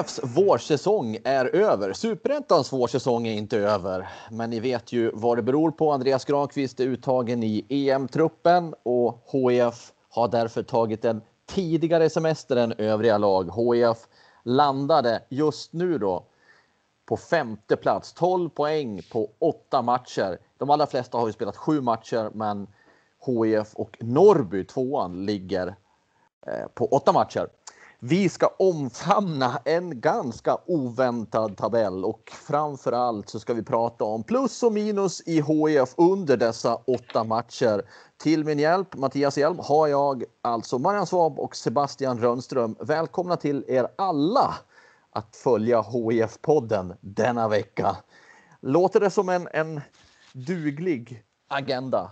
HIFs vårsäsong är över. Superettans vårsäsong är inte över, men ni vet ju vad det beror på. Andreas Granqvist är uttagen i EM-truppen och HIF har därför tagit en tidigare semester än övriga lag. HIF landade just nu då på femte plats, 12 poäng på åtta matcher. De allra flesta har ju spelat sju matcher, men HIF och Norrby, tvåan, ligger eh, på åtta matcher. Vi ska omfamna en ganska oväntad tabell och framför allt så ska vi prata om plus och minus i HIF under dessa åtta matcher. Till min hjälp, Mattias Hjelm, har jag alltså Marian Svab och Sebastian Rönnström. Välkomna till er alla att följa HIF-podden denna vecka. Låter det som en, en duglig agenda?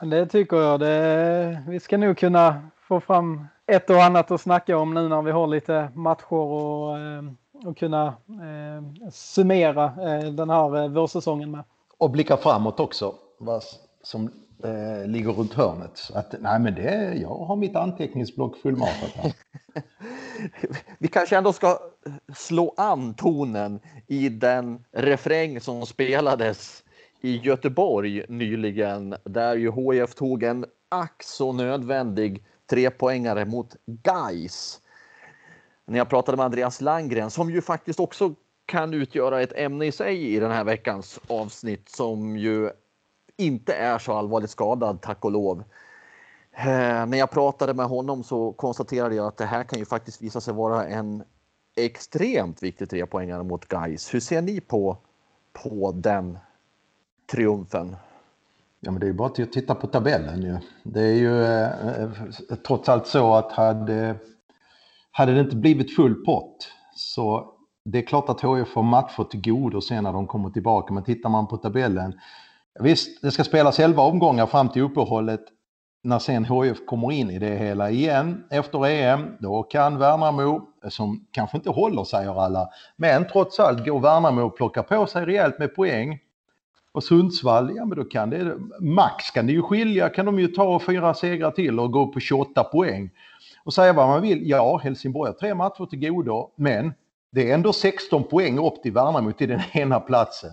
Det tycker jag. Det, vi ska nog kunna få fram ett och annat att snacka om nu när vi har lite matcher och, eh, och kunna eh, summera eh, den här vårsäsongen med. Och blicka framåt också, vad som eh, ligger runt hörnet. Så att, nej men det, jag har mitt anteckningsblock fullmatat här. Vi kanske ändå ska slå an tonen i den refräng som spelades i Göteborg nyligen, där ju HIF tog en ack så nödvändig trepoängare mot Geis. När jag pratade med Andreas Langgren som ju faktiskt också kan utgöra ett ämne i sig i den här veckans avsnitt som ju inte är så allvarligt skadad, tack och lov. Eh, när jag pratade med honom så konstaterade jag att det här kan ju faktiskt visa sig vara en extremt viktig trepoängare mot Geis. Hur ser ni på, på den triumfen? Ja, men det är bara att titta på tabellen ju. Det är ju eh, eh, trots allt så att hade, hade det inte blivit full pott så det är klart att HIF får matcher till godo sen när de kommer tillbaka. Men tittar man på tabellen. Visst, det ska spelas 11 omgångar fram till uppehållet. När sen HIF kommer in i det hela igen efter EM, då kan Värnamo, som kanske inte håller säger alla, men trots allt går Värnamo och plockar på sig rejält med poäng och Sundsvall, ja men då kan det, max kan det ju skilja, kan de ju ta fyra segrar till och gå upp på 28 poäng. Och säga vad man vill, ja Helsingborg har tre matcher till godo, men det är ändå 16 poäng upp till Värnamo till den ena platsen.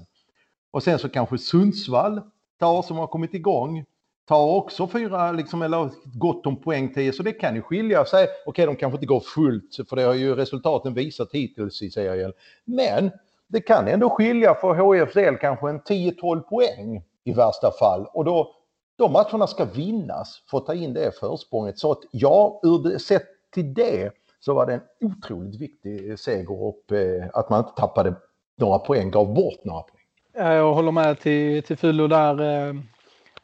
Och sen så kanske Sundsvall tar, som har kommit igång, tar också fyra, liksom, eller gott om poäng till, så det kan ju skilja sig. Okej, okay, de kanske inte går fullt, för det har ju resultaten visat hittills i serien. Men det kan ändå skilja för HIFs del kanske en 10-12 poäng i värsta fall. Och då, de matcherna ska vinnas för att ta in det försprånget. Så att ja, ur det, sett till det så var det en otroligt viktig seger och eh, att man inte tappade några poäng, gav bort några poäng. Jag håller med till, till fullo där. Eh,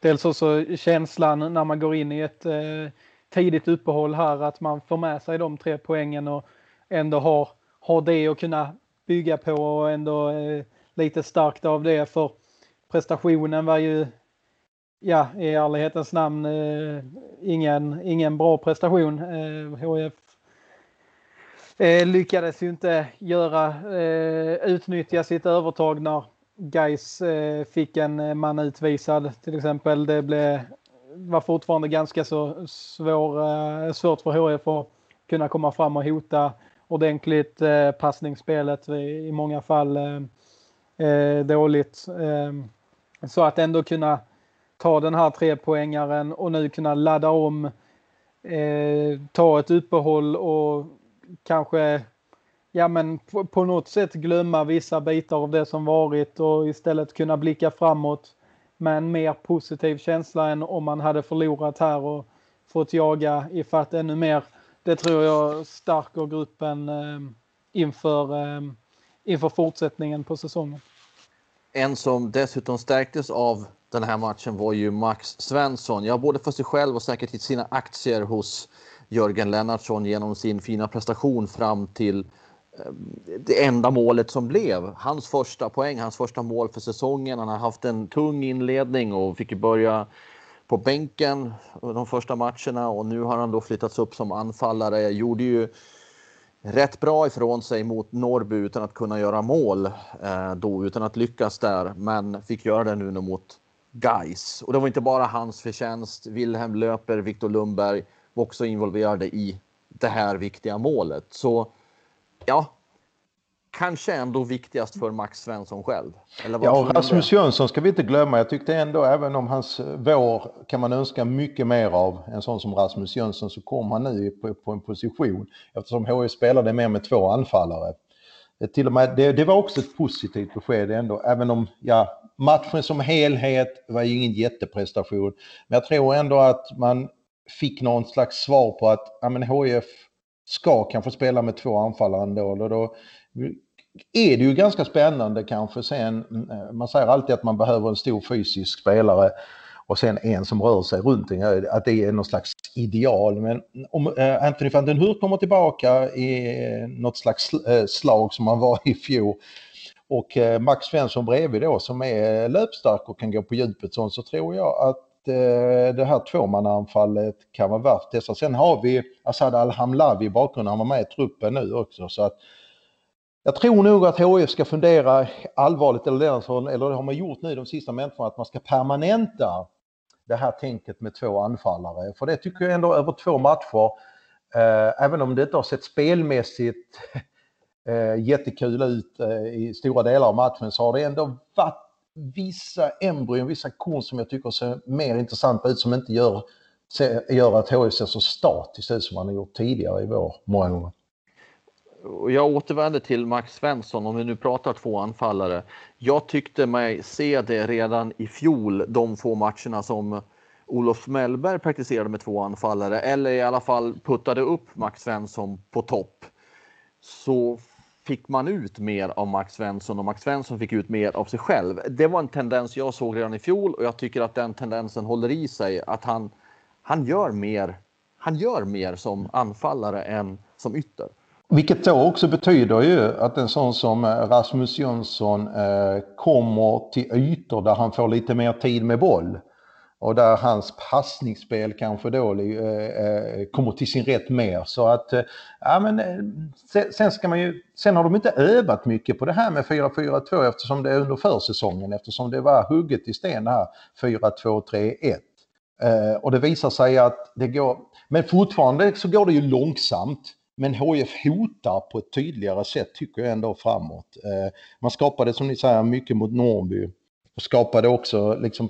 dels också känslan när man går in i ett eh, tidigt uppehåll här att man får med sig de tre poängen och ändå har, har det att kunna bygga på och ändå eh, lite starkt av det för prestationen var ju ja, i ärlighetens namn eh, ingen, ingen bra prestation. Eh, HF eh, lyckades ju inte göra, eh, utnyttja sitt övertag när Gais eh, fick en eh, man utvisad till exempel. Det blev, var fortfarande ganska så svår, eh, svårt för HF att kunna komma fram och hota ordentligt. Eh, passningsspelet i många fall eh, eh, dåligt. Eh, så att ändå kunna ta den här trepoängaren och nu kunna ladda om, eh, ta ett uppehåll och kanske ja, men på, på, något sätt glömma vissa bitar av det som varit och istället kunna blicka framåt med en mer positiv känsla än om man hade förlorat här och fått jaga ifatt ännu mer det tror jag stärker gruppen eh, inför, eh, inför fortsättningen på säsongen. En som dessutom stärktes av den här matchen var ju Max Svensson. Ja, både för sig själv och säkert i sina aktier hos Jörgen Lennartsson genom sin fina prestation fram till eh, det enda målet som blev hans första poäng, hans första mål för säsongen. Han har haft en tung inledning och fick börja på bänken de första matcherna och nu har han då flyttats upp som anfallare. Gjorde ju rätt bra ifrån sig mot Norrby utan att kunna göra mål eh, då, utan att lyckas där, men fick göra det nu mot Geis. Och det var inte bara hans förtjänst. Wilhelm Löper, Viktor Lundberg var också involverade i det här viktiga målet. Så ja, kanske ändå viktigast för Max Svensson själv. ja, och Rasmus Jönsson ska vi inte glömma. Jag tyckte ändå, även om hans vår kan man önska mycket mer av en sån som Rasmus Jönsson, så kom han nu på, på en position eftersom HIF spelade mer med två anfallare. Det, till och med, det, det, var också ett positivt besked ändå, även om ja, matchen som helhet var ju ingen jätteprestation. Men jag tror ändå att man fick någon slags svar på att ja, men HIF ska kanske spela med två anfallare ändå. Och då är det ju ganska spännande kanske sen, eh, man säger alltid att man behöver en stor fysisk spelare och sen en som rör sig runt en. att det är någon slags ideal. Men om eh, Anthony van den Hur kommer tillbaka i eh, något slags slag som han var i fjol och Max Svensson bredvid då som är löpstark och kan gå på djupet sånt så tror jag att det här tvåmannaanfallet kan vara värt dessa. Sen har vi Asad Al Hamlavi i bakgrunden, han var med i truppen nu också så att jag tror nog att HIF ska fundera allvarligt, eller det, eller det har man gjort nu de sista människorna, att man ska permanenta det här tänket med två anfallare. För det tycker jag ändå över två matcher, eh, även om det inte har sett spelmässigt eh, jättekul ut eh, i stora delar av matchen, så har det ändå varit vissa embryon, vissa korn som jag tycker ser mer intressanta ut, som inte gör, gör att HIF ser så statiskt ut som man har gjort tidigare i vår många gånger och jag återvänder till Max Svensson, om vi nu pratar två anfallare. Jag tyckte mig se det redan i fjol, de få matcherna som Olof Mellberg praktiserade med två anfallare, eller i alla fall puttade upp Max Svensson på topp. Så fick man ut mer av Max Svensson och Max Svensson fick ut mer av sig själv. Det var en tendens jag såg redan i fjol och jag tycker att den tendensen håller i sig. Att han, han, gör, mer, han gör mer som anfallare än som ytter. Vilket då också betyder ju att en sån som eh, Rasmus Jönsson eh, kommer till ytor där han får lite mer tid med boll. Och där hans passningsspel kanske då eh, eh kommer till sin rätt mer. Så att, eh, ja men eh, sen, sen, ska man ju, sen har de inte övat mycket på det här med 4-4-2 eftersom det är under försäsongen eftersom det var hugget i sten här 4-2-3-1. Eh, och det visar sig att det går, men fortfarande så går det ju långsamt. Men HIF hotar på ett tydligare sätt tycker jag ändå framåt. Eh, man skapade som ni säger mycket mot Norrby och skapade också liksom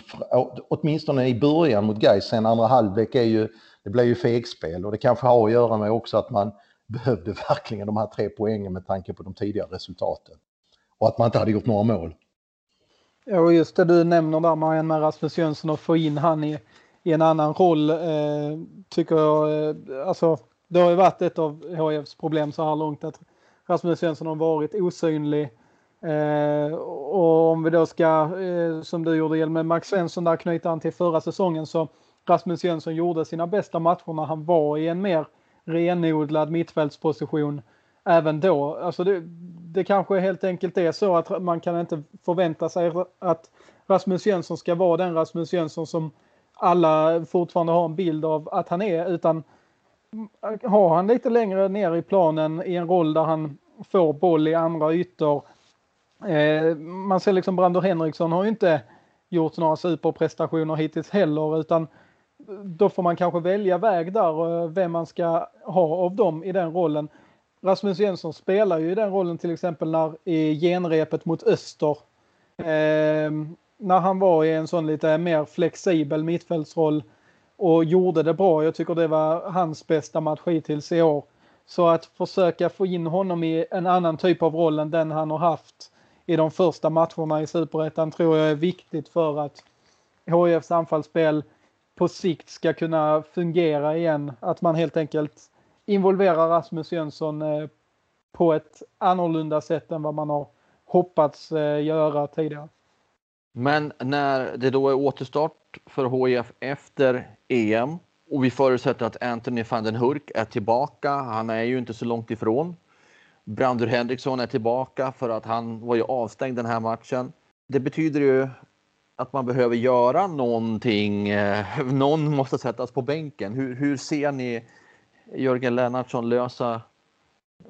åtminstone i början mot Gais sen andra halvlek är ju det blev ju fegspel och det kanske har att göra med också att man behövde verkligen de här tre poängen med tanke på de tidigare resultaten. Och att man inte hade gjort några mål. Ja, och just det du nämner där Marianne med Rasmus Jönsson och få in han i, i en annan roll eh, tycker jag, eh, alltså det har ju varit ett av HIFs problem så här långt att Rasmus Svensson har varit osynlig. Eh, och om vi då ska, eh, som du gjorde med Max Svensson där knyta an till förra säsongen så Rasmus Jönsson gjorde sina bästa matcher när han var i en mer renodlad mittfältsposition även då. Alltså det, det kanske helt enkelt är så att man kan inte förvänta sig att Rasmus Jönsson ska vara den Rasmus Jönsson som alla fortfarande har en bild av att han är utan har han lite längre ner i planen i en roll där han får boll i andra ytor. Eh, man ser liksom Brandur Henriksson har ju inte gjort några superprestationer hittills heller utan då får man kanske välja väg där eh, vem man ska ha av dem i den rollen. Rasmus Jönsson spelar ju i den rollen till exempel när i genrepet mot Öster. Eh, när han var i en sån lite mer flexibel mittfältsroll och gjorde det bra. Jag tycker det var hans bästa match hittills i år. Så att försöka få in honom i en annan typ av roll än den han har haft i de första matcherna i Superettan tror jag är viktigt för att HIFs anfallsspel på sikt ska kunna fungera igen. Att man helt enkelt involverar Rasmus Jönsson eh, på ett annorlunda sätt än vad man har hoppats eh, göra tidigare. Men när det då är återstart för HIF efter EM och vi förutsätter att Anthony van den Hurk är tillbaka. Han är ju inte så långt ifrån. Brandur Henriksson är tillbaka för att han var ju avstängd den här matchen. Det betyder ju att man behöver göra någonting. Eh, någon måste sättas på bänken. Hur, hur ser ni Jörgen Lennartsson lösa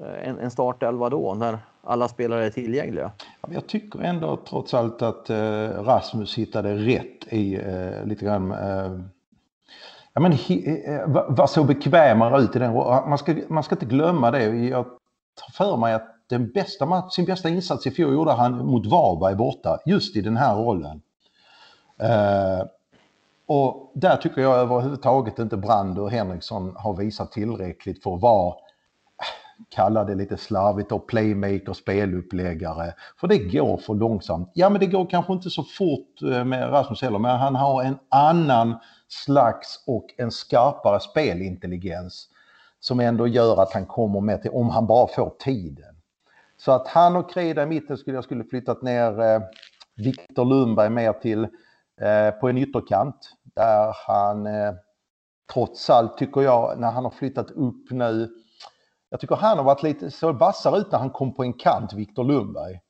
Eh, en, en startelva då när alla spelare är tillgängliga? Jag tycker ändå trots allt att eh, Rasmus hittade rätt i eh, lite grann eh, ja, men, var så bekvämare ut i den man ska, man ska inte glömma det. Jag tar för mig att den bästa, sin bästa insats i fjol gjorde han mot Varberg borta, just i den här rollen. Eh, och där tycker jag överhuvudtaget inte Brand och Henriksson har visat tillräckligt för att vara kalla det lite slarvigt och playmaker, speluppläggare. För det går för långsamt. Ja men det går kanske inte så fort eh, med Rasmus heller men han har en annan slags och en skarpare spelintelligens som ändå gör att han kommer med till, om han bara får tiden. Så att han och Kreda i mitten skulle jag skulle flyttat ner eh, Viktor Lundberg mer till eh, på en ytterkant där han eh, trots allt tycker jag när han har flyttat upp nu. Jag tycker han har varit lite så vassare ut när han kom på en kant, Viktor Lundberg.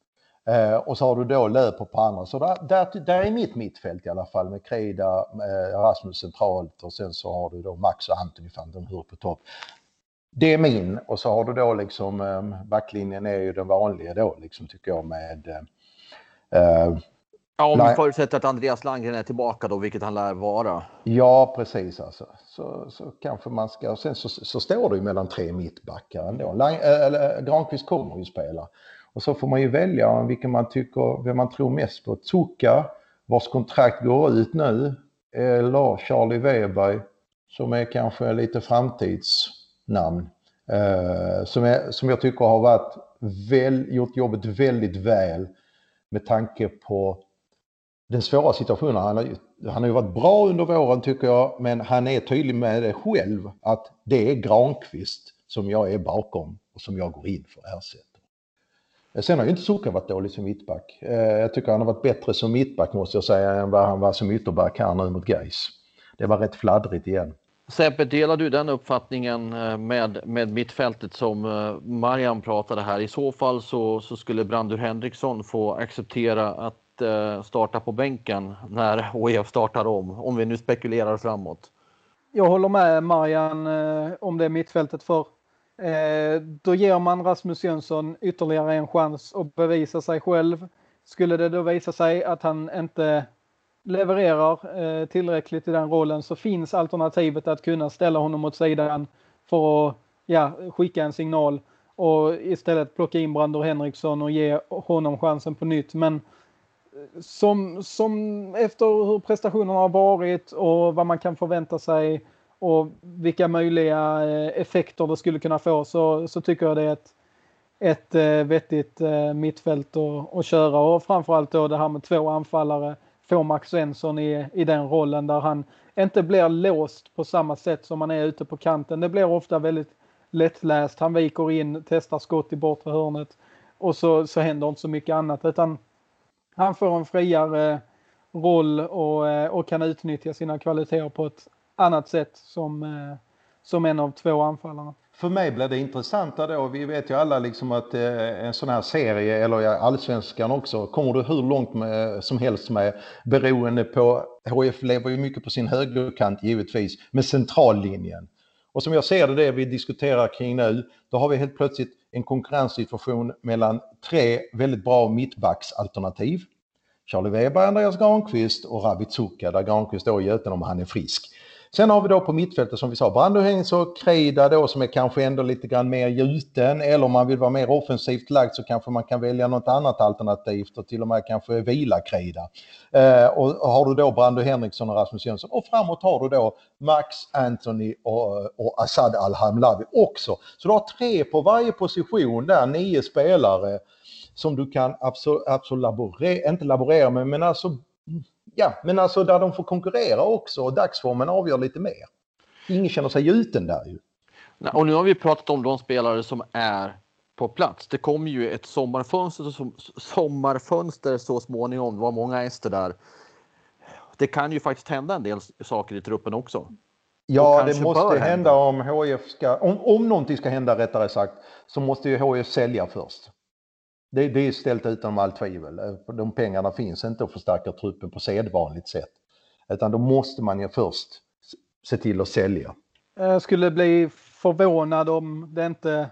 Eh, och så har du då Löper på andra. Så där, där, där är mitt mittfält i alla fall med Kreda, eh, Rasmus centralt och sen så har du då Max och Anthony van den Hur på topp. Det är min och så har du då liksom eh, backlinjen är ju den vanliga då liksom tycker jag med eh, eh Ja, om vi förutsätter att Andreas Landgren är tillbaka då, vilket han lär vara. Ja, precis alltså. Så, så kanske man ska, och sen så, så står det ju mellan tre mittbackar ändå. Lang, äh, Granqvist kommer ju spela. Och så får man ju välja vilken man tycker, vem man tror mest på. Zucka, vars kontrakt går ut nu, eller Charlie Weberg, som är kanske lite framtidsnamn. Eh, som, är, som jag tycker har varit väl, gjort jobbet väldigt väl med tanke på den svåra situationen. Han har, han har ju varit bra under våren tycker jag, men han är tydlig med det själv att det är Granqvist som jag är bakom och som jag går in för att ersätta. Eh, sen har ju inte Suka varit dålig som mittback. Eh, jag tycker han har varit bättre som mittback måste jag säga än vad han var som ytterback här nu mot Gais. Det var rätt fladdrigt igen. Seppe, delar du den uppfattningen eh, med, med mittfältet som Marian pratade här? I så fall så, så skulle Brandur Henriksson få acceptera att Eh, starta på bänken när HIF startar om, om vi nu spekulerar framåt. Jag håller med Marian eh, om det mittfältet för eh, då ger man Rasmus Jönsson ytterligare en chans att bevisa sig själv. Skulle det då visa sig att han inte levererar tillräckligt i den rollen så finns alternativet att kunna ställa honom åt sidan för att ja, skicka en signal och istället plocka in Brandur Henriksson och ge honom chansen på nytt. Men eh, som, som efter hur prestationerna har varit och vad man kan förvänta sig och vilka möjliga eh, effekter det skulle kunna få så, så tycker jag det är ett, ett eh, vettigt eh, mittfält att, att köra och framförallt då det här med två anfallare få Max Svensson i, i den rollen där han inte blir låst på samma sätt som man är ute på kanten. Det blir ofta väldigt lättläst. Han viker in, testar skott i bortre hörnet och så, så händer inte så mycket annat utan han får en friare roll och, eh, och kan utnyttja sina kvaliteter på ett annat sätt som, eh, som en av två anfallarna. För mig blir det intressanta då, vi vet ju alla liksom att eh, en sån här serie, eller allsvenskan också, kommer du hur långt med, som helst med beroende på, HF lever ju mycket på sin högerkant givetvis, med centrallinjen. Och som jag ser det, det vi diskuterar kring nu, då har vi helt plötsligt en konkurrenssituation mellan tre väldigt bra mittbacksalternativ. Charlie Weber, Andreas Granqvist och Ravi Zucka, där Granqvist då är Göten om han är frisk. Sen har vi då på mittfältet som vi sa, Brandohäng och Kreida då som är kanske ändå lite grann mer gjuten eller om man vill vara mer offensivt lagd så kanske man kan välja något annat alternativt och till och med kanske vila Kreida. Eh, och har du då Brando Henriksson och Rasmus Jönsson och framåt har du då Max, Anthony och, och Assad Al-Hamlawi också. Så du har tre på varje position där, nio spelare som du kan absolut, absolut laborera, inte laborera med, men alltså ja, men alltså där de får konkurrera också och dagsformen avgör lite mer. Ingen känner sig gjuten där ju. Och nu har vi pratat om de spelare som är på plats. Det kommer ju ett sommarfönster, sommarfönster så småningom. Det var många ester där. Det kan ju faktiskt hända en del saker i truppen också. Ja, det måste hända om HF ska, om, om någonting ska hända rättare sagt, så måste ju HF sälja först. Det, det är ställt utom allt tvivel. Eh, de pengarna finns inte att förstärka truppen på sedvanligt sätt. Utan då måste man ju först se till att sälja. Jag skulle bli förvånad om det inte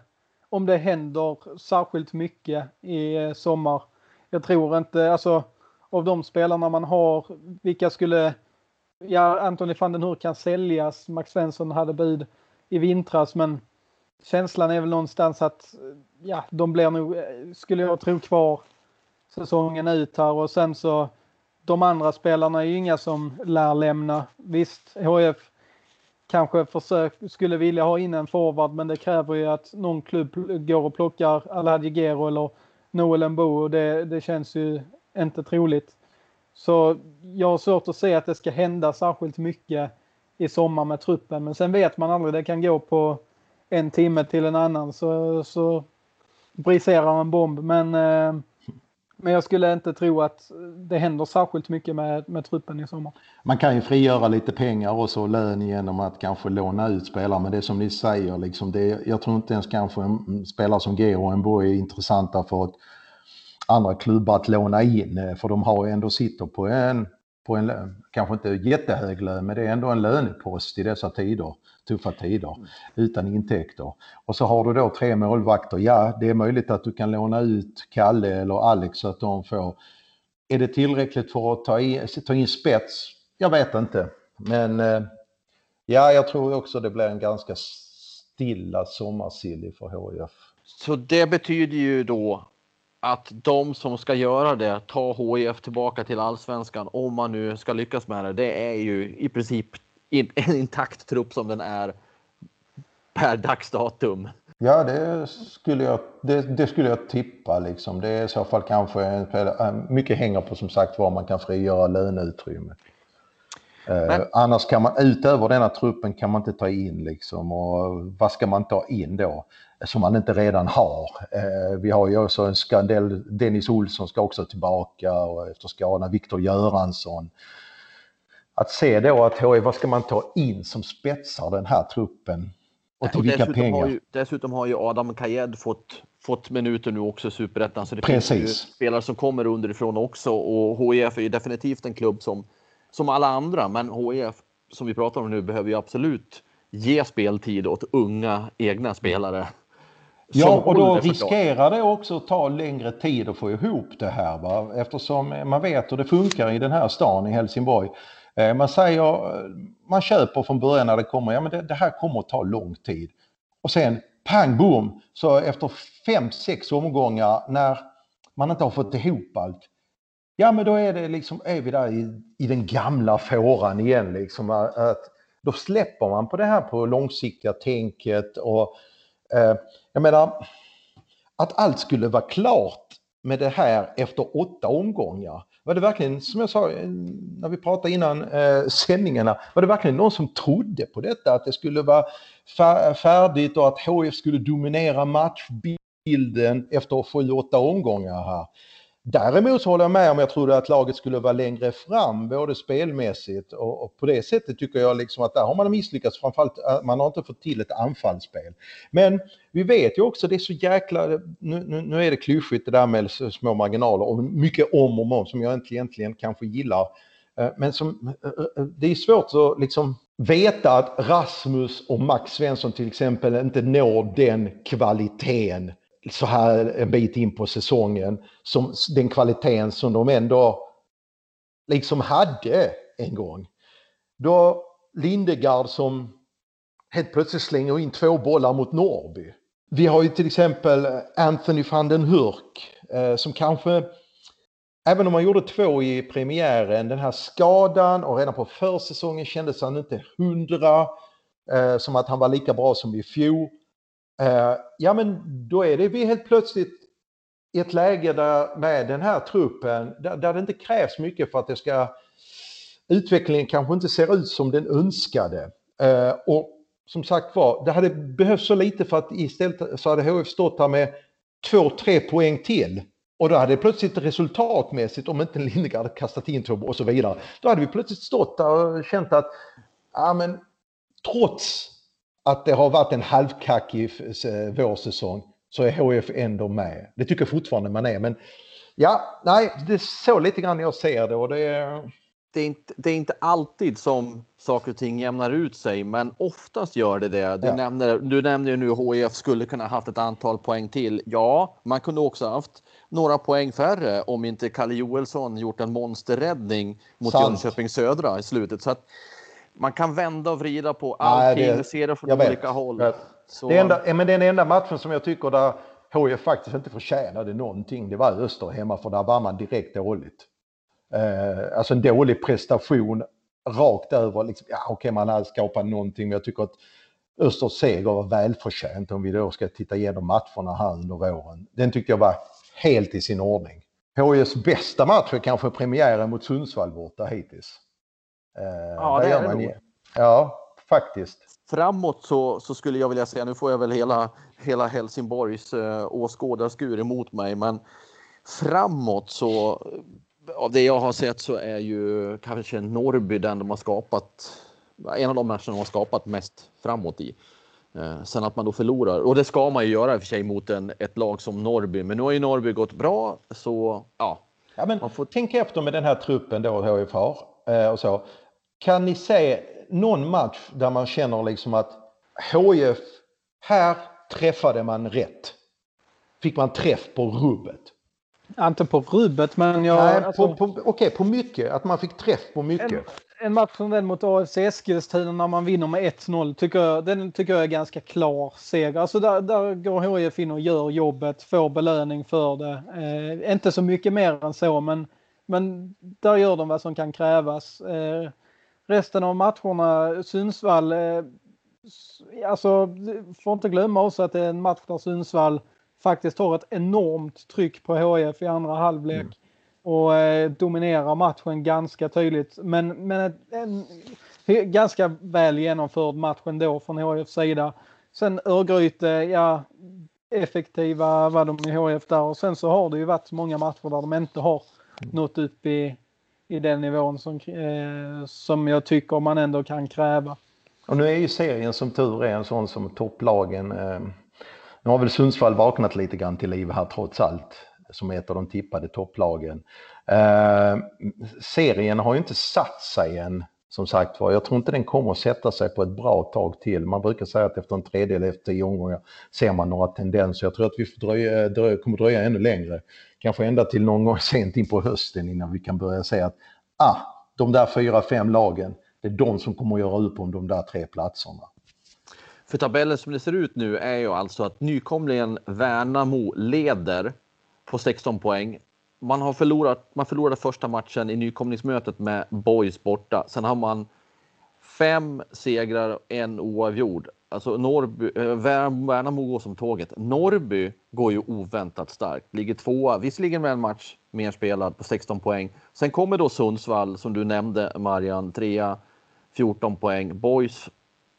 om det händer särskilt mycket i eh, sommar. Jag tror inte, alltså av de spelarna man har, vilka skulle, ja Anthony van den Hur kan säljas, Max Svensson hade bud i vintras men känslan är väl någonstans att ja, de blir nog, eh, skulle jag tro, kvar säsongen ut här och sen så de andra spelarna är ju inga som lär lämna. Visst, HF kanske försök, skulle vilja ha in en forward men det kräver ju att någon klubb går och plockar Alhaji Gero eller Noel Mbo och det, det känns ju inte troligt. Så jag har svårt att se att det ska hända särskilt mycket i sommar med truppen men sen vet man aldrig, det kan gå på en timme till en annan så, så briserar en bomb men eh, men jag skulle inte tro att det händer särskilt mycket med, med truppen i sommar. Man kan ju frigöra lite pengar och så lön genom att kanske låna ut spelare. Men det är som ni säger, liksom det, jag tror inte ens kanske en spelare som Geo och Embo är intressanta för att andra klubbar att låna in. Eh, för de har ju ändå sitter på en på en, kanske inte jättehög lön, men det är ändå en lönepost i dessa tider, tuffa tider, mm. utan intäkter. Och så har du då tre målvakter. Ja, det är möjligt att du kan låna ut Kalle eller Alex så att de får... Är det tillräckligt för att ta in, ta in spets? Jag vet inte. Men eh, ja, jag tror också det blir en ganska stilla sommarsilly för HIF. Så det betyder ju då att de som ska göra det, ta HIF tillbaka till allsvenskan, om man nu ska lyckas med det, det är ju i princip en intakt trupp som den är per dagsdatum. Ja, det skulle jag, det, det, skulle jag tippa. Liksom. Det är i så fall kanske mycket hänger på som sagt var man kan frigöra löneutrymme. Eh, annars kan man utöver denna truppen kan man inte ta in liksom och vad ska man ta in då? som man inte redan har. Eh, vi har ju också en skandal, Dennis Olsson ska också tillbaka och efter skadan, Viktor Göransson. Att se då att HIF, vad ska man ta in som spetsar den här truppen? Och till och vilka pengar? Har ju, dessutom har ju Adam Kajed fått, fått minuter nu också i Superettan. Så det Precis. finns ju spelare som kommer underifrån också och HIF är ju definitivt en klubb som, som alla andra. Men HIF, som vi pratar om nu, behöver ju absolut ge speltid åt unga egna spelare. Ja, och då riskerar det också att ta längre tid att få ihop det här. Va? Eftersom man vet hur det funkar i den här stan i Helsingborg. Eh, man säger, man köper från början när det kommer, ja men det, det här kommer att ta lång tid. Och sen pang bom, så efter fem, sex omgångar när man inte har fått ihop allt. Ja men då är det liksom, är vi där i, i den gamla fåran igen liksom. Att, då släpper man på det här på långsiktiga tänket och Eh, jag menar, att allt skulle vara klart med det här efter åtta omgångar. Var det verkligen, som jag sa eh, när vi pratade innan eh, sändningarna, var det verkligen någon som trodde på detta? Att det skulle vara färdigt och att HF skulle dominera matchbilden efter sju, åtta omgångar här. Däremot så håller jag med om jag trodde att laget skulle vara längre fram både spelmässigt och, och på det sättet tycker jag liksom att där har man misslyckats framförallt eh, man har inte fått till ett anfallsspel. Men vi vet ju också det är så jäkla, nu, nu, nu är det klyschigt det där med små marginaler och mycket om och om som jag inte egentligen kanske gillar. Eh, men som, eh, det är svårt att liksom veta att Rasmus och Max Svensson till exempel inte når den kvaliteten så här en bit in på säsongen, som den kvaliteten som de ändå liksom hade en gång. Då Lindegard som helt plötsligt slänger in två bollar mot Norrby. Vi har ju till exempel eh, Anthony van den Hurk eh, som kanske, även om han gjorde två i premiären, den här skadan och redan på försäsongen kändes han inte hundra, eh, som att han var lika bra som i fjol. Eh, ja men då är det vi helt plötsligt i ett läge där med den här truppen, där, där det inte krävs mycket för att det ska utvecklingen kanske inte ser ut som den önskade. Eh, och som sagt var, det hade behövts så lite för att istället så hade HF stått där med två, tre poäng till. Och då hade det plötsligt resultatmässigt, om inte Lindegard kastat in två och så vidare, då hade vi plötsligt stått där och känt att, ja men trots att det har varit en halvkackig vårsäsong så är HF ändå med. Det tycker jag fortfarande man är. Men ja, nej, det är så lite grann jag ser det och det är... Det är, inte, det är inte alltid som saker och ting jämnar ut sig, men oftast gör det det. Du, ja. nämner, du nämner ju nu HIF skulle kunna haft ett antal poäng till. Ja, man kunde också haft några poäng färre om inte Kalle Joelsson gjort en monsterräddning mot Sant. Jönköping Södra i slutet. Så att man kan vända och vrida på allting, Nej, det, se det från olika vet. håll. Så... Det enda, men den enda matchen som jag tycker där HIF faktiskt inte förtjänade någonting, det var Öster hemma för där var man direkt dåligt. Eh, alltså en dålig prestation rakt över. Liksom, ja, Okej, okay, man hade skapat någonting, men jag tycker att Östers seger var välförtjänt om vi då ska titta igenom matcherna här under våren. Den tyckte jag var helt i sin ordning. HIFs bästa match är kanske premiären mot Sundsvall borta hittills. Eh, ja, det är det nog. Ja, faktiskt. Framåt så, så skulle jag vilja säga, nu får jag väl hela, hela Helsingborgs eh, åskådarskur emot mig, men framåt så av det jag har sett så är ju kanske Norrby den de har skapat, en av de matcherna de har skapat mest framåt i. Eh, sen att man då förlorar, och det ska man ju göra i och för sig mot en, ett lag som Norrby, men nu har ju Norrby gått bra så ja. ja men man får... Tänk efter med den här truppen då HIF har eh, och så. Kan ni se någon match där man känner liksom att HIF, här träffade man rätt? Fick man träff på rubbet? Inte på rubbet, men jag... Nej, alltså, på, på, Okej, okay, på mycket. Att man fick träff på mycket. En, en match som den mot AFC Eskilstuna när man vinner med 1-0 tycker jag, den tycker jag är ganska klar seger. Alltså där, där går HIF in och gör jobbet, får belöning för det. Eh, inte så mycket mer än så, men, men där gör de vad som kan krävas. Eh, resten av matcherna, Sundsvall, eh, alltså får inte glömma också att det är en match där Sundsvall faktiskt har ett enormt tryck på HIF i andra halvlek. Mm. Och eh, dominerar matchen ganska tydligt. Men, men en, en ganska väl genomförd match ändå från HIFs sida. Sen Örgryte, ja effektiva var de i HIF där och sen så har det ju varit många matcher där de inte har nått upp i, i den nivån som, eh, som jag tycker man ändå kan kräva. Och nu är ju serien som tur är en sån som topplagen eh nu har väl Sundsvall vaknat lite grann till liv här trots allt, som är ett av de tippade topplagen. Eh, serien har ju inte satt sig än, som sagt var. Jag tror inte den kommer att sätta sig på ett bra tag till. Man brukar säga att efter en tredjedel, efter tio omgångar, ser man några tendenser. Jag tror att vi får dröja, dröja, kommer dröja ännu längre. Kanske ända till någon gång sent in på hösten innan vi kan börja säga att ah, de där fyra, fem lagen, det är de som kommer att göra upp om de där tre platserna. För tabellen som det ser ut nu är ju alltså att nykomlingen Värnamo leder på 16 poäng. Man har förlorat. Man förlorade första matchen i nykomlingsmötet med Boys borta. Sen har man fem segrar och en oavgjord. Alltså Norrby, eh, Värnamo går som tåget. Norrby går ju oväntat starkt, ligger tvåa, visserligen med en match mer spelad på 16 poäng. Sen kommer då Sundsvall som du nämnde Marian, trea, 14 poäng. Boys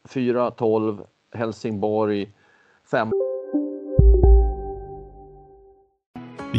4, 12, Helsingborg 5.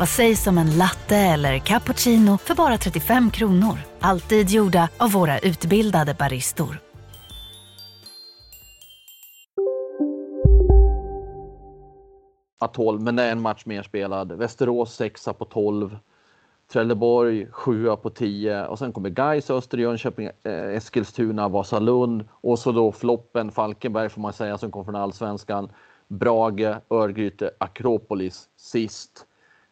Vad sägs om en latte eller cappuccino för bara 35 kronor? Alltid gjorda av våra utbildade baristor. A12, men det är en match mer spelad. Västerås sexa på 12. Trelleborg 7 på 10 och sen kommer Gais, Öster, Jönköping, eh, Eskilstuna, Vasalund och så då floppen Falkenberg får man säga som kom från allsvenskan. Brage, Örgryte, Akropolis sist.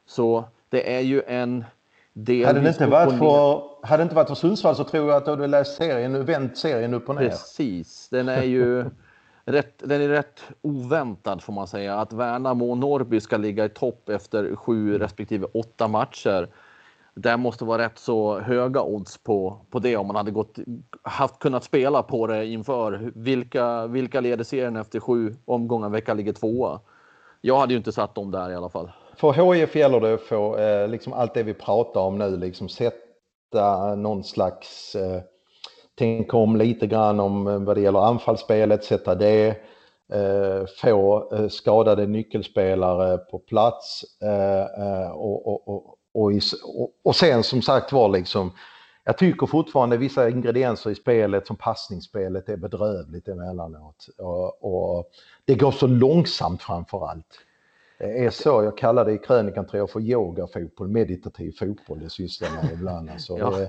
Så det är ju en del. Hade det inte varit för, hade inte varit för Sundsvall så tror jag att du hade läst serien, vänt serien upp och ner. Precis, den är ju rätt, den är rätt oväntad får man säga. Att Värnamo och Norrby ska ligga i topp efter sju respektive åtta matcher. Det måste vara rätt så höga odds på, på det om man hade gått, haft kunnat spela på det inför. Vilka, vilka leder serien efter sju omgångar? Vilka ligger tvåa? Jag hade ju inte satt dem där i alla fall. För HIF gäller det att få eh, liksom allt det vi pratar om nu, liksom sätta någon slags eh, tänka om lite grann om vad det gäller anfallsspelet, sätta det, eh, få eh, skadade nyckelspelare på plats och, och, och, och, och sen som sagt var liksom jag tycker fortfarande vissa ingredienser i spelet som passningsspelet är bedrövligt emellanåt. Och, och det går så långsamt framför allt. Det är så, jag kallar det i krönikan tror jag för yogafotboll, meditativ fotboll det sysslar med ibland. Alltså, ja.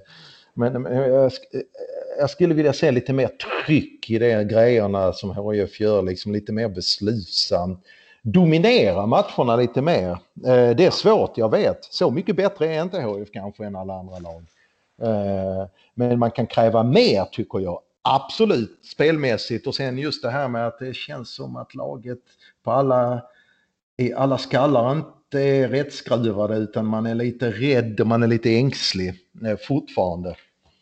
Men, men jag, jag, skulle vilja se lite mer tryck i de grejerna som HIF gör, liksom lite mer beslutsamt. Dominera matcherna lite mer. Eh, det är svårt, jag vet. Så mycket bättre är inte HIF kanske än alla andra lag. Eh, men man kan kräva mer tycker jag. Absolut spelmässigt och sen just det här med att det känns som att laget på alla, i alla skallar inte är rättskruvade utan man är lite rädd och man är lite ängslig eh, fortfarande.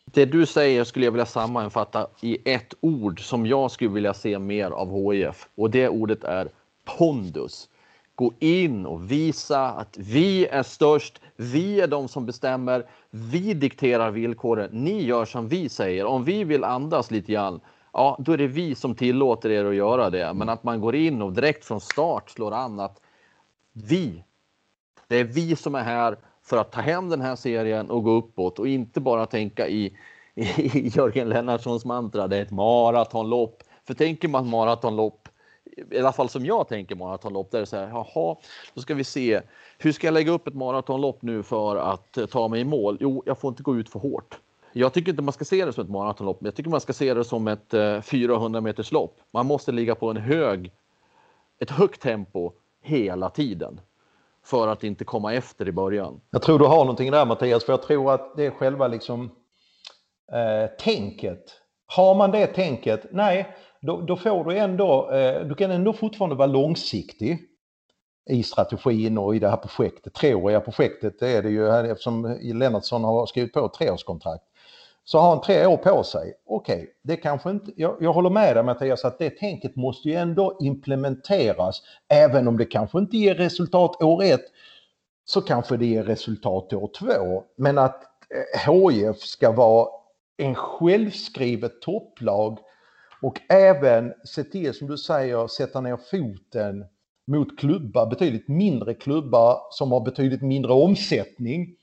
Det du säger skulle jag vilja sammanfatta i ett ord som jag skulle vilja se mer av HIF och det ordet är pondus. Gå in och visa att vi är störst. Vi är de som bestämmer. Vi dikterar villkoren. Ni gör som vi säger. Om vi vill andas lite grann, ja, då är det vi som tillåter er att göra det. Men att man går in och direkt från start slår an att vi, det är vi som är här för att ta hem den här serien och gå uppåt och inte bara tänka i, i Jörgen Lennartssons mantra, det är ett maratonlopp. För tänker man maratonlopp, i alla fall som jag tänker maratonlopp, där är det så här, jaha, då ska vi se, hur ska jag lägga upp ett maratonlopp nu för att eh, ta mig i mål? Jo, jag får inte gå ut för hårt. Jag tycker inte man ska se det som ett maratonlopp, men jag tycker man ska se det som ett eh, 400 meters lopp. Man måste ligga på en hög, ett högt tempo hela tiden för att inte komma efter i början. Jag tror du har någonting där Mattias, för jag tror att det är själva liksom eh, tänket. Har man det tänket, nej, då, då får du ändå, eh, du kan ändå fortfarande vara långsiktig i strategin och i det här projektet. Treåriga projektet det är det ju eftersom Lennartsson har skrivit på ett treårskontrakt så har han tre år på sig. Okej, okay, det kanske inte, jag, jag håller med dig Mattias att det tänket måste ju ändå implementeras. Även om det kanske inte ger resultat år ett så kanske det ger resultat år två. Men att eh, HIF ska vara en självskrivet topplag och även se till, som du säger, sätta ner foten mot klubbar, betydligt mindre klubbar som har betydligt mindre omsättning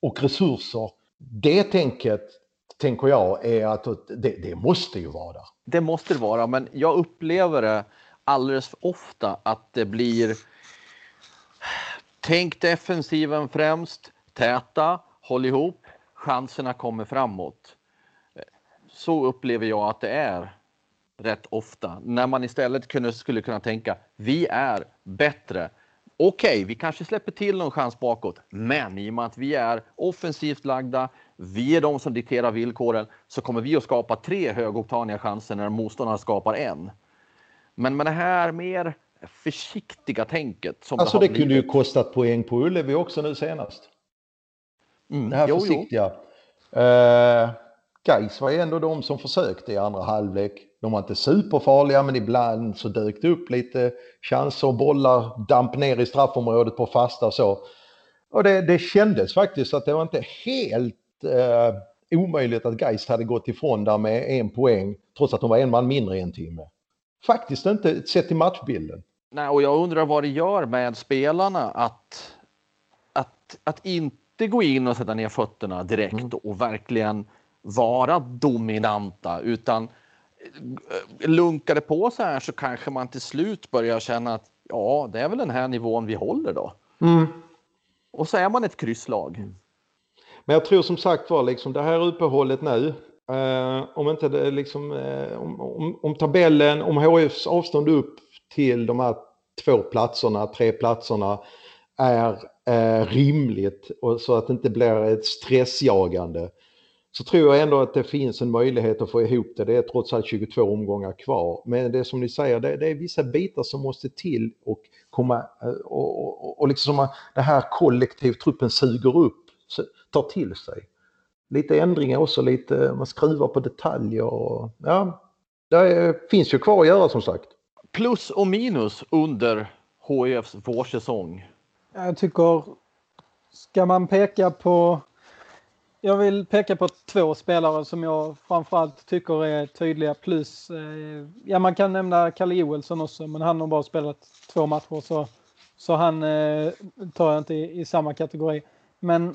och resurser. Det tänket tänker jag, är att det, det måste ju vara där. Det måste det vara, men jag upplever det alldeles för ofta att det blir Tänk defensiven främst, täta, håll ihop, chanserna kommer framåt. Så upplever jag att det är rätt ofta när man istället kunde, skulle kunna tänka vi är bättre okej, okay, vi kanske släpper till någon chans bakåt, men i och med att vi är offensivt lagda, vi är de som dikterar villkoren, så kommer vi att skapa tre högoktaniga chanser när motståndaren skapar en. Men med det här mer försiktiga tänket. Som alltså det, det kunde ju kostat poäng på Ullevi också nu senast. Mm, det här jo, försiktiga. Jo. Uh, Gais var ju ändå de som försökte i andra halvlek. De var inte superfarliga men ibland så dök det upp lite chanser och bollar damp ner i straffområdet på fasta och så. Och det, det kändes faktiskt att det var inte helt eh, omöjligt att Geist hade gått ifrån där med en poäng trots att de var en man mindre i en timme. Faktiskt inte sett till matchbilden. Nej, och jag undrar vad det gör med spelarna att, att, att inte gå in och sätta ner fötterna direkt mm. och verkligen vara dominanta utan eh, lunkar det på så här så kanske man till slut börjar känna att ja, det är väl den här nivån vi håller då. Mm. Och så är man ett krysslag. Mm. Men jag tror som sagt var liksom det här uppehållet nu, eh, om inte det liksom, eh, om, om, om, tabellen, om HFs avstånd upp till de här två platserna, tre platserna är eh, rimligt och så att det inte blir ett stressjagande så tror jag ändå att det finns en möjlighet att få ihop det. Det är trots allt 22 omgångar kvar. Men det är som ni säger, det, det är vissa bitar som måste till och komma eh, och, och, och liksom det här kollektivtruppen suger upp, tar till sig. Lite ändringar också, lite, man skruvar på detaljer och ja, det finns ju kvar att göra som sagt. Plus och minus under HIFs vårsäsong? Jag tycker, ska man peka på jag vill peka på två spelare som jag framförallt tycker är tydliga plus. Eh, ja, man kan nämna Kalle Joelsson också, men han har bara spelat två matcher så, så han eh, tar jag inte i, i, samma kategori. Men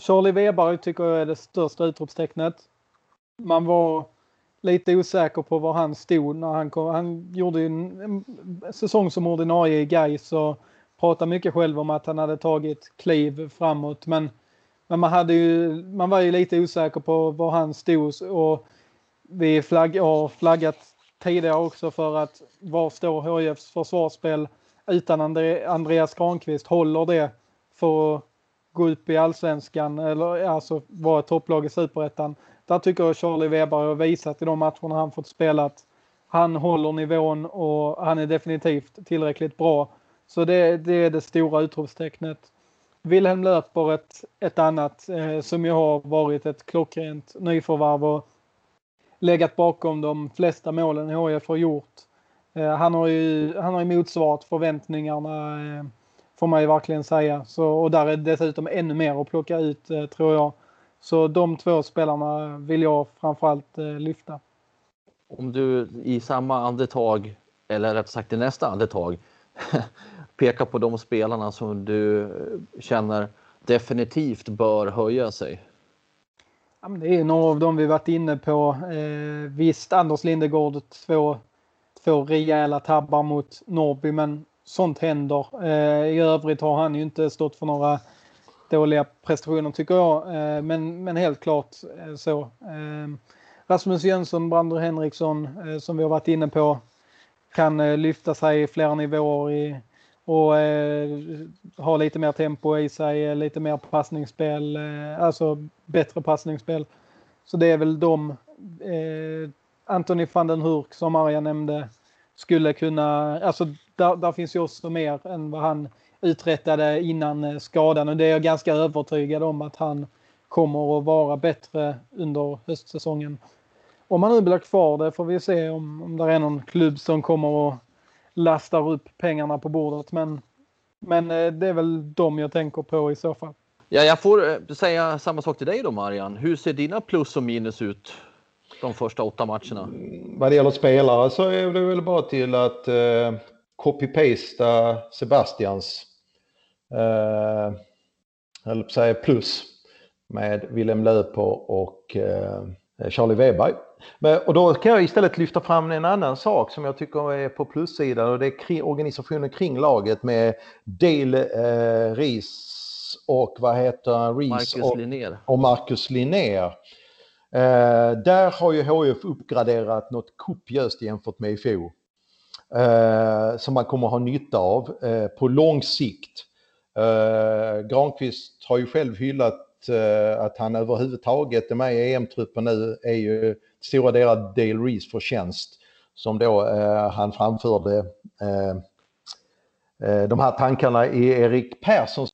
Charlie Weber tycker jag är det största utropstecknet. Man var lite osäker på var han stod när han kom. Han gjorde ju en säsong som ordinarie i Gais och pratade mycket själv om att han hade tagit kliv framåt. Men men man, hade ju, man var ju lite osäker på var han stod och vi flagg, har flaggat tidigare också för att var står HIFs försvarsspel utan Andreas Granqvist? Håller det för att gå upp i allsvenskan eller alltså vara ett topplag i superettan? Där tycker jag Charlie Weber har visat i de matcherna han fått spela att han håller nivån och han är definitivt tillräckligt bra. Så det, det är det stora utropstecknet. Wilhelm Löper ett, ett annat eh, som ju har varit ett klockrent nyförvärv och legat bakom de flesta målen HIF har gjort. Eh, han har ju han har ju motsvarat förväntningarna eh, får man ju verkligen säga. Så, och där är dessutom ännu mer att plocka ut eh, tror jag. Så de två spelarna vill jag framförallt eh, lyfta. Om du i samma andetag, eller rätt sagt i nästa andetag, peka på de spelarna som du känner definitivt bör höja sig? Ja, det är några av dem vi varit inne på. Eh, visst, Anders Lindegård två, två rejäla tabbar mot Norrby, men sånt händer. Eh, I övrigt har han ju inte stått för några dåliga prestationer tycker jag, eh, men, men helt klart eh, så. Eh, Rasmus Jönsson, Brander Henriksson eh, som vi har varit inne på kan eh, lyfta sig flera nivåer i, och eh, ha lite mer tempo i sig, eh, lite mer passningsspel, eh, alltså bättre passningsspel. Så det är väl de. Eh, Anthony van den Hurk som Arja nämnde skulle kunna, alltså där, där, finns ju också mer än vad han uträttade innan eh, skadan och det är jag ganska övertygad om att han kommer att vara bättre under höstsäsongen. Om han nu blir kvar det får vi se om, om det är någon klubb som kommer att lastar upp pengarna på bordet. Men, men eh, det är väl de jag tänker på i så fall. Ja, jag får eh, säga samma sak till dig då Marian. Hur ser dina plus och minus ut de första åtta matcherna? Vad det gäller spelare så är det väl bara till att eh, copy-pasta Sebastians eh, säga plus med Willem Löper och eh, Charlie Weber. Men, och då kan jag istället lyfta fram en annan sak som jag tycker är på plussidan och det är kring, organisationen kring laget med Dale eh, Ries och vad heter han? Marcus och, Linnér. och Marcus Linnér. Eh, där har ju HF uppgraderat något kopiöst jämfört med i fjol. Eh, som man kommer ha nytta av eh, på lång sikt. Eh, Granqvist har ju själv hyllat eh, att han överhuvudtaget är med i EM-truppen nu är ju stora delar Dale Rees förtjänst som då eh, han framförde eh, eh, de här tankarna i Erik Perssons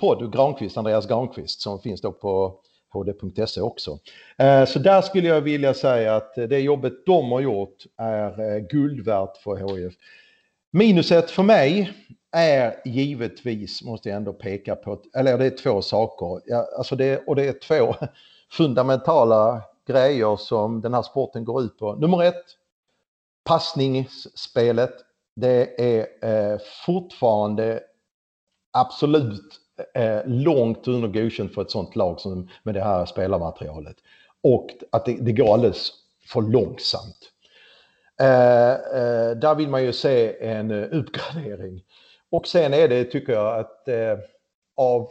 podd, Granqvist, Andreas Granqvist, som finns då på hd.se också. Eh, så där skulle jag vilja säga att det jobbet de har gjort är eh, guld värt för HIF. Minuset för mig är givetvis, måste jag ändå peka på, eller det är två saker, alltså det, och det är två fundamentala grejer som den här sporten går ut på. Nummer ett, passningsspelet. Det är eh, fortfarande absolut Eh, eh, långt under godkänt för ett sånt lag som med det här spelarmaterialet. Och att det, det går alldeles för långsamt. Eh, eh, där vill man ju se en eh, uppgradering. Och sen är det, tycker jag, att eh, av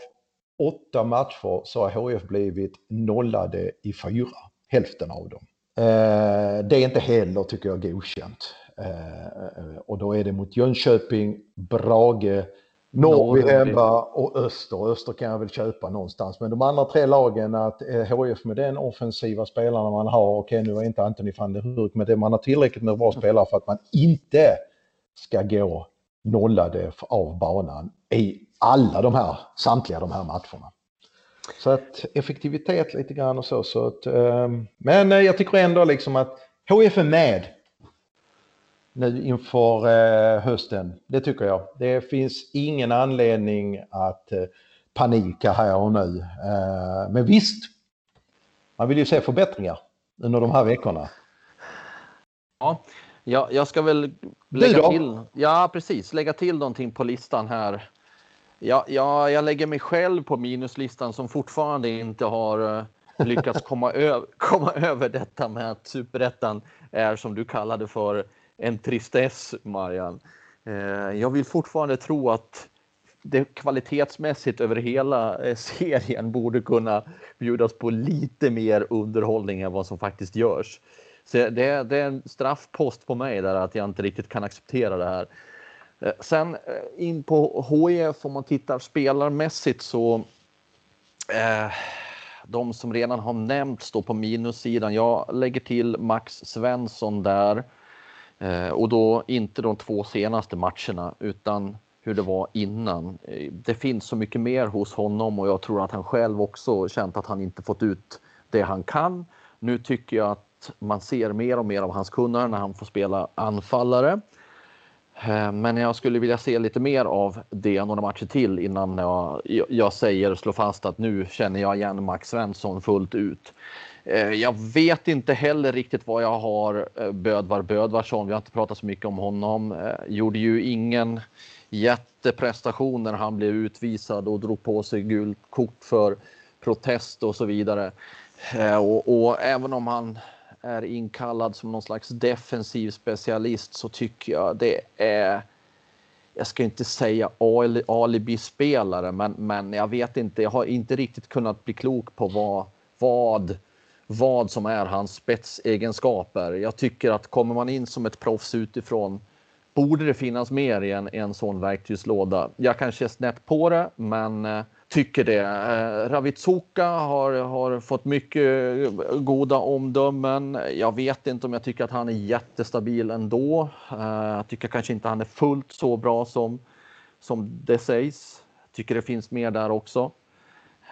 åtta matcher så har HF blivit nollade i fyra hälften av dem. Eh, det är inte heller, tycker jag, godkänt. Eh, eh och då är det mot Jönköping, Brage, Norrby hemma och Öster. Öster kan jag väl köpa någonstans. Men de andra tre lagen, att HF med den offensiva spelarna man har, okej nu är inte Anthony van der Hurk, men det man har tillräckligt med bra spelare för att man inte ska gå nollade av banan i alla de här, samtliga de här matcherna. Så att effektivitet lite grann och så. så att, ehm, men jag tycker ändå liksom att HF är med nu inför eh, hösten. Det tycker jag. Det finns ingen anledning att eh, panika här och nu. Eh, men visst, man vill ju se förbättringar under de här veckorna. Ja, jag, jag ska väl lägga till. Ja, precis. Lägga till någonting på listan här. Ja, ja, jag lägger mig själv på minuslistan som fortfarande inte har lyckats komma, komma över detta med att superettan är som du kallade för en tristess, Marian. Eh, jag vill fortfarande tro att det kvalitetsmässigt över hela eh, serien borde kunna bjudas på lite mer underhållning än vad som faktiskt görs. Så det, det är en straffpost på mig där att jag inte riktigt kan acceptera det här. Eh, sen in på HIF om man tittar spelarmässigt så eh, de som redan har nämnts står på minussidan. Jag lägger till Max Svensson där. Eh, och då inte de två senaste matcherna utan hur det var innan. Eh, det finns så mycket mer hos honom och jag tror att han själv också känt att han inte fått ut det han kan. Nu tycker jag att man ser mer och mer av hans kunnande när han får spela anfallare. Eh, men jag skulle vilja se lite mer av det några matcher till innan jag, jag säger slå fast att nu känner jag igen Max Svensson fullt ut. Eh, jag vet inte heller riktigt vad jag har eh, Bödvar Bödvarsson. Vi har inte pratat så mycket om honom. Eh, gjorde ju ingen jätteprestation när han blev utvisad och drog på sig gult kort för protest och så vidare. Och, och, även om han är inkallad som någon slags defensiv specialist så tycker jag det är jag ska inte säga alibi-spelare, men, men jag vet inte. Jag har inte riktigt kunnat bli klok på vad, vad vad som är hans spetsegenskaper. Jag tycker att kommer man in som ett proffs utifrån borde det finnas mer i en, en sån verktygslåda. Jag kanske är snett på det, men eh, tycker det. Eh, Ravitsuka har, har fått mycket eh, goda omdömen. Jag vet inte om jag tycker att han är jättestabil ändå. Eh, jag tycker kanske inte han är fullt så bra som, som det sägs. Tycker det finns mer där också.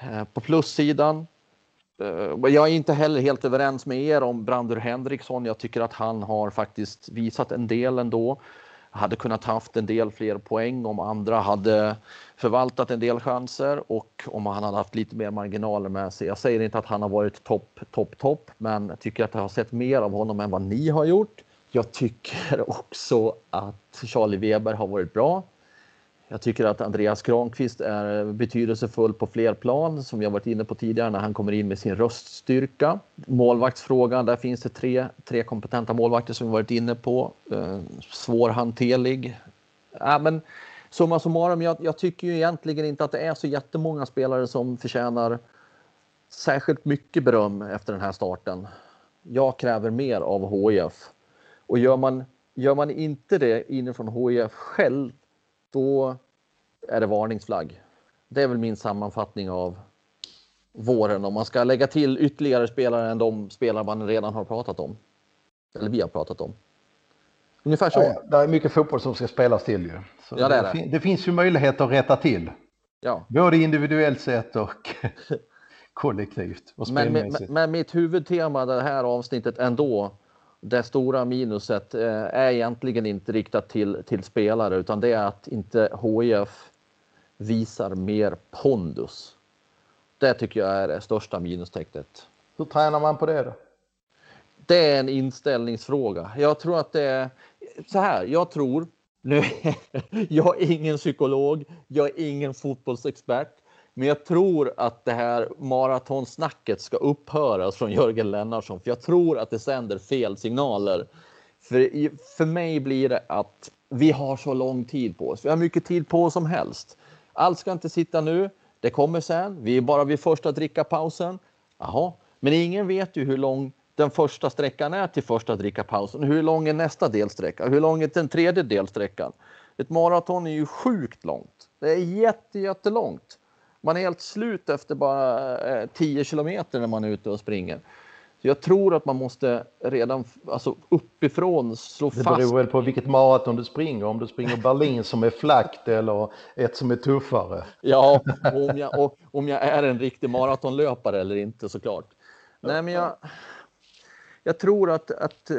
Eh, på plussidan Eh, jag är inte heller helt överens med er om Brandur Henriksson. Jag tycker att han har faktiskt visat en del ändå. Hade kunnat haft en del fler poäng om andra hade förvaltat en del chanser och om han hade haft lite mer marginaler med sig. Jag säger inte att han har varit topp, topp, topp, men jag tycker att jag har sett mer av honom än vad ni har gjort. Jag tycker också att Charlie Weber har varit bra. Jag tycker att Andreas Granqvist är betydelsefull på fler plan som jag varit inne på tidigare när han kommer in med sin röststyrka. Målvaktsfrågan, där finns det tre, tre kompetenta målvakter som vi varit inne på. Eh, svårhanterlig. Äh, men summa summarum, jag, jag tycker ju egentligen inte att det är så jättemånga spelare som förtjänar särskilt mycket beröm efter den här starten. Jag kräver mer av HIF. Och gör man, gör man inte det inifrån HIF själv då är det varningsflagg. Det är väl min sammanfattning av våren om man ska lägga till ytterligare spelare än de spelare man redan har pratat om. Eller vi har pratat om. Ungefär så. Ja, det är mycket fotboll som ska spelas till ju. Så ja, det, det, det. det finns ju möjlighet att rätta till. Ja. Både individuellt sett och kollektivt. Och men, men, men mitt huvudtema det här avsnittet ändå det stora minuset eh, är egentligen inte riktat till, till spelare utan det är att inte HIF visar mer pondus. Det tycker jag är det största minustecknet. Hur tränar man på det då? Det är en inställningsfråga. Jag tror att det är så här. Jag tror nu. jag är ingen psykolog. Jag är ingen fotbollsexpert. Men jag tror att det här maratonsnacket ska upphöra alltså från Jörgen Lennartsson, för jag tror att det sänder fel signaler. För, för mig blir det att vi har så lång tid på oss. Vi har mycket tid på oss som helst. Allt ska inte sitta nu. Det kommer sen. Vi är bara vid första drickapausen. Jaha, men ingen vet ju hur lång den första sträckan är till första drickapausen. Hur lång är nästa delsträcka? Hur lång är den tredje delsträckan? Ett maraton är ju sjukt långt. Det är jätte, jättelångt. Man är helt slut efter bara 10 eh, kilometer när man är ute och springer. Så jag tror att man måste redan alltså uppifrån slå fast. Det beror väl på vilket maraton du springer. Om du springer Berlin som är flackt eller ett som är tuffare. Ja, om jag, och, om jag är en riktig maratonlöpare eller inte såklart. Nej, men jag, jag tror att, att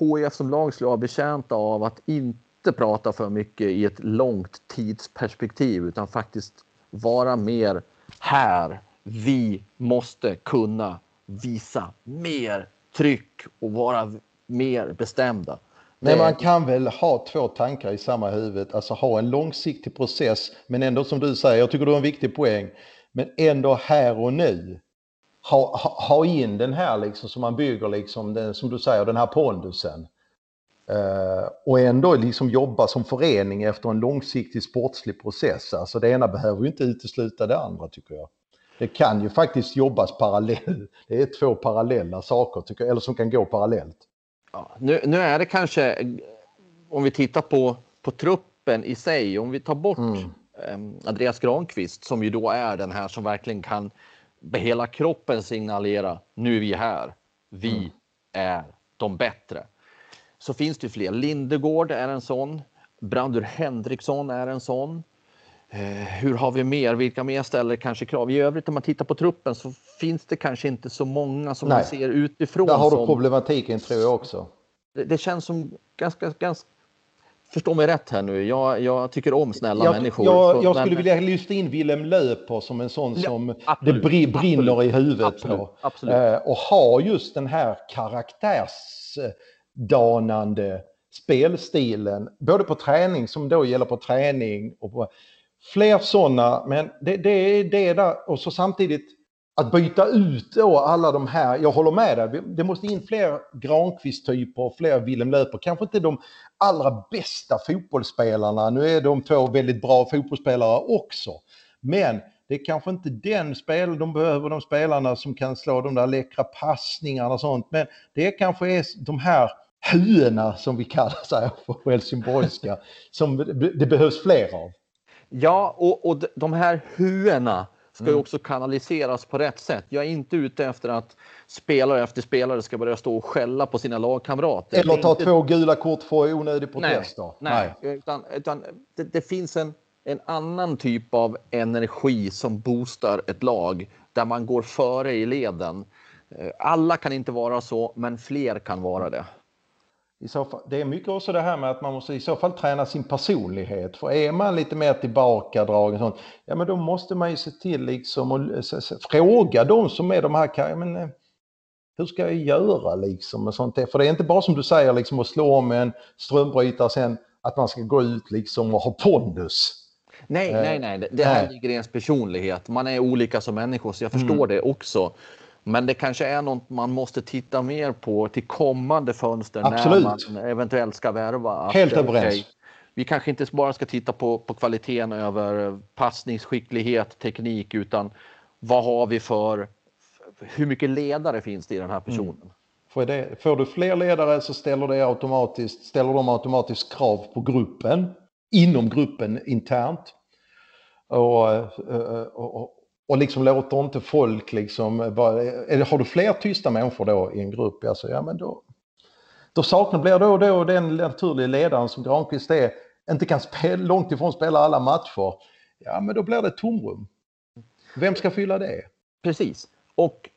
HIF eh, som lag skulle vara betjänta av att inte prata för mycket i ett långt tidsperspektiv utan faktiskt vara mer här. Vi måste kunna visa mer tryck och vara mer bestämda. Men man kan väl ha två tankar i samma huvud, alltså ha en långsiktig process men ändå som du säger, jag tycker du har en viktig poäng, men ändå här och nu ha, ha, ha in den här liksom som man bygger liksom, den, som du säger, den här pondusen. Uh, och ändå liksom jobba som förening efter en långsiktig sportslig process. Alltså det ena behöver ju inte utesluta det andra tycker jag det kan ju faktiskt jobbas parallellt. Det är två parallella saker, tycker jag, eller som kan gå parallellt. Ja, nu, nu är det kanske, om vi tittar på, på truppen i sig, om vi tar bort mm. eh, Andreas Granqvist som ju då är den här som verkligen kan med hela kroppen signalera nu är vi här. Vi mm. är de bättre. Så finns det fler. Lindegård är en sån. Brandur Henriksson är en sån. Eh, hur har vi mer? Vilka mer ställer kanske krav? I övrigt om man tittar på truppen så finns det kanske inte så många som Nej. man ser utifrån. Där har du som... problematiken tror jag också. Det, det, känns som ganska, ganska... Förstå mig rätt här nu, jag, jag tycker om snälla jag, människor. Jag, jag skulle vilja lyfta in Willem Löper som en sån ja, som absolut, det brinner absolut, i huvudet absolut, på. Absolut. Eh, och har just den här danande spelstilen, både på träning som då gäller på träning och på Fler sådana, men det, det är det där och så samtidigt att byta ut då alla de här, jag håller med dig, det måste in fler Granqvist-typer och fler Willem Löper. Kanske inte de allra bästa fotbollsspelarna, nu är de två väldigt bra fotbollsspelare också. Men det är kanske inte den spel, de behöver de spelarna som kan slå de där läckra passningarna och sånt. Men det kanske är de här huena som vi kallar sig på helsingborgska, som det behövs fler av. Ja, och, och de här huena ska mm. ju också kanaliseras på rätt sätt. Jag är inte ute efter att spelare efter spelare ska börja stå och skälla på sina lagkamrater. Eller ta inte... två gula kort för onödig protest. Nej, nej, nej. Utan, utan det, det, finns en, en annan typ av energi som boostar ett lag där man går före i leden. Eh, alla kan inte vara så, men fler kan vara det. I så fall, det är mycket också det här med att man måste i så fall träna sin personlighet. För är man lite mer tillbakadragen sånt, ja men då måste man ju se till liksom och fråga de som är de här, men eh, hur ska jag göra liksom och sånt För det är inte bara som du säger liksom att slå om en strömbrytare sen att man ska gå ut liksom och ha pondus. Nej, nej, nej. Det här ligger i ens personlighet. Man är olika som människor så jag förstår mm. det också. Men det kanske är något man måste titta mer på till kommande fönster Absolut. när man eventuellt ska värva. Att, Helt överens. Okay, vi kanske inte bara ska titta på, på kvaliteten över passningsskicklighet, teknik, utan vad har vi för, hur mycket ledare finns det i den här personen? Mm. Får, det, får du fler ledare så ställer, det automatiskt, ställer de automatiskt krav på gruppen, inom gruppen internt. Och, och, och, och liksom låter inte folk liksom, bara, eller har du fler tysta människor då i en grupp, alltså, ja men då, då saknar, blir då och då den naturliga ledaren som Granqvist är, inte kan spela, långt ifrån spela alla matcher, ja men då blir det ett tomrum. Vem ska fylla det? Precis. Och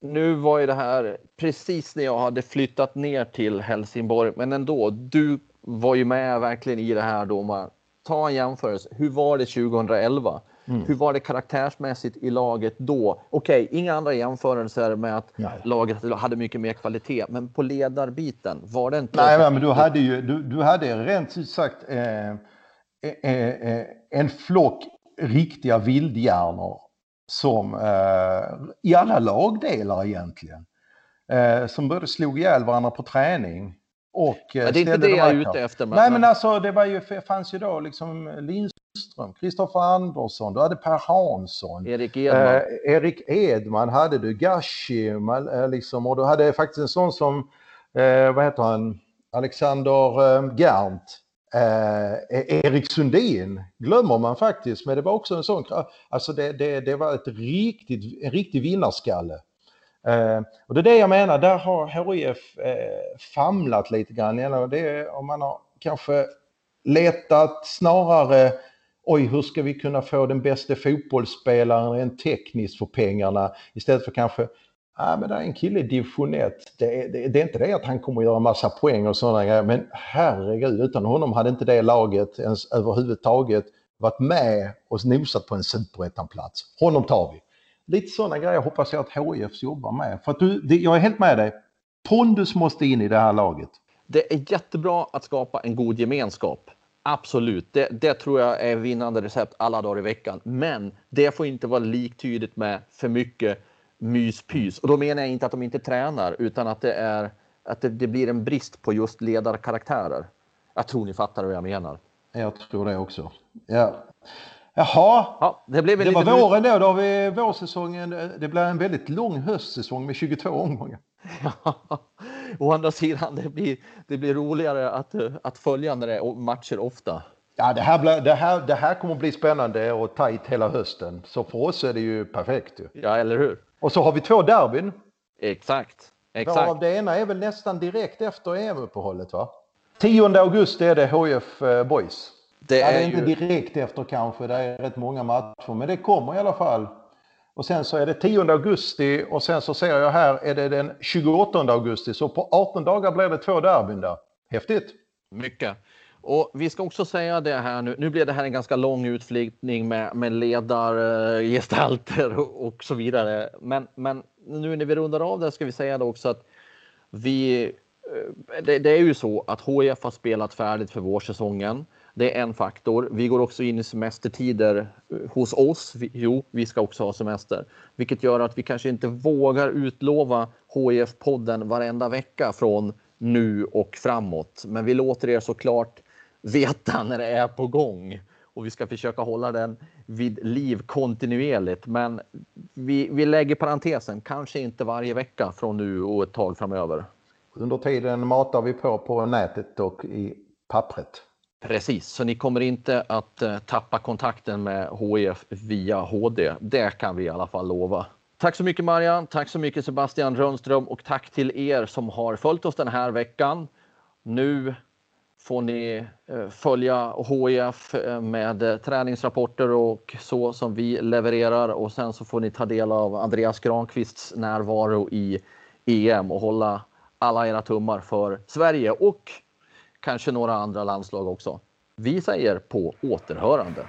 nu var ju det här precis när jag hade flyttat ner till Helsingborg, men ändå, du var ju med verkligen i det här då. Man, ta en jämförelse. Hur var det 2011? Mm. Hur var det karaktärsmässigt i laget då? Okej, okay, inga andra jämförelser med att Nej. laget hade mycket mer kvalitet, men på ledarbiten, var det inte... Nej, men du hade ju, du, du hade rent sagt eh, eh, eh, en flock riktiga vildhjärnor som eh, i alla lagdelar egentligen, eh, som både slog ihjäl varandra på träning och ja, Det är inte det jag är ute efter. Men... Nej, men alltså det var ju, fanns ju då liksom Lindström, Kristoffer Andersson, du hade Per Hansson. Erik Edman. Eh, Erik Edman hade du, Gashi, eh, liksom, och du hade faktiskt en sån som, eh, vad heter han, Alexander eh, Gerndt. Eh, Erik Sundin glömmer man faktiskt, men det var också en sån, alltså det, det, det var ett riktigt, en riktig vinnarskalle. Eh, och det är det jag menar, där har HIF eh, famlat lite grann. Det, om man har kanske letat snarare oj, hur ska vi kunna få den bästa fotbollsspelaren rent tekniskt för pengarna istället för kanske Ja, men det är en kille i division 1. Det är, det, det är inte det att han kommer att göra massa poäng och sådana grejer, men herregud, utan honom hade inte det laget ens överhuvudtaget varit med och nosat på en superettanplats. Honom tar vi. Lite sådana grejer hoppas jag att HIF jobbar med. För att du, det, jag är helt med dig. Pondus måste in i det här laget. Det är jättebra att skapa en god gemenskap. Absolut, det, det, tror jag är vinnande recept alla dagar i veckan. Men det får inte vara liktydigt med för mycket myspys. Och då menar jag inte att de inte tränar utan att det, är, att det, det blir en brist på just ledarkaraktärer. Jag tror ni fattar vad jag menar. Jag tror det också. Ja. Jaha, ja, det, blev det var våren då. Då har vi vårsäsongen. Det blir en väldigt lång höstsäsong med 22 omgångar. å andra sidan, det blir, det blir roligare att, att följa när det är matcher ofta. Ja, det här, blir, det, här, det här kommer att bli spännande och tajt hela hösten. Så för oss är det ju perfekt. Ja, eller hur? Och så har vi två derbyn. Exakt. Exakt. Varav det ena är väl nästan direkt efter EM-uppehållet va? 10 augusti är det HF eh, Boys. Det är, ja, det är inte direkt efter kanske, det är rätt många matcher, men det kommer i alla fall. Och sen så är det 10 augusti och sen så ser jag här är det den 28 augusti, så på 18 dagar blir det två derbyn där. Häftigt! Mycket. Och vi ska också säga det här nu. Nu blev det här en ganska lång utflyttning med, med ledargestalter eh, och, och så vidare. Men, men nu när vi rundar av det ska vi säga det också att vi. Eh, det, det är ju så att HIF har spelat färdigt för vårsäsongen. Det är en faktor. Vi går också in i semestertider eh, hos oss. Jo, vi ska också ha semester, vilket gör att vi kanske inte vågar utlova HIF-podden varenda vecka från nu och framåt. Men vi låter er såklart veta när det är på gång och vi ska försöka hålla den vid liv kontinuerligt. Men vi, vi lägger parentesen, kanske inte varje vecka från nu och ett tag framöver. Under tiden matar vi på på nätet och i pappret. Precis, så ni kommer inte att eh, tappa kontakten med HIF via HD. Det kan vi i alla fall lova. Tack så mycket Marian, tack så mycket Sebastian Rönnström och tack till er som har följt oss den här veckan. Nu får ni eh, följa HIF eh, med träningsrapporter och så som vi levererar och sen så får ni ta del av Andreas Granqvists närvaro i EM och hålla alla era tummar för Sverige och kanske några andra landslag också. Vi säger på återhörande.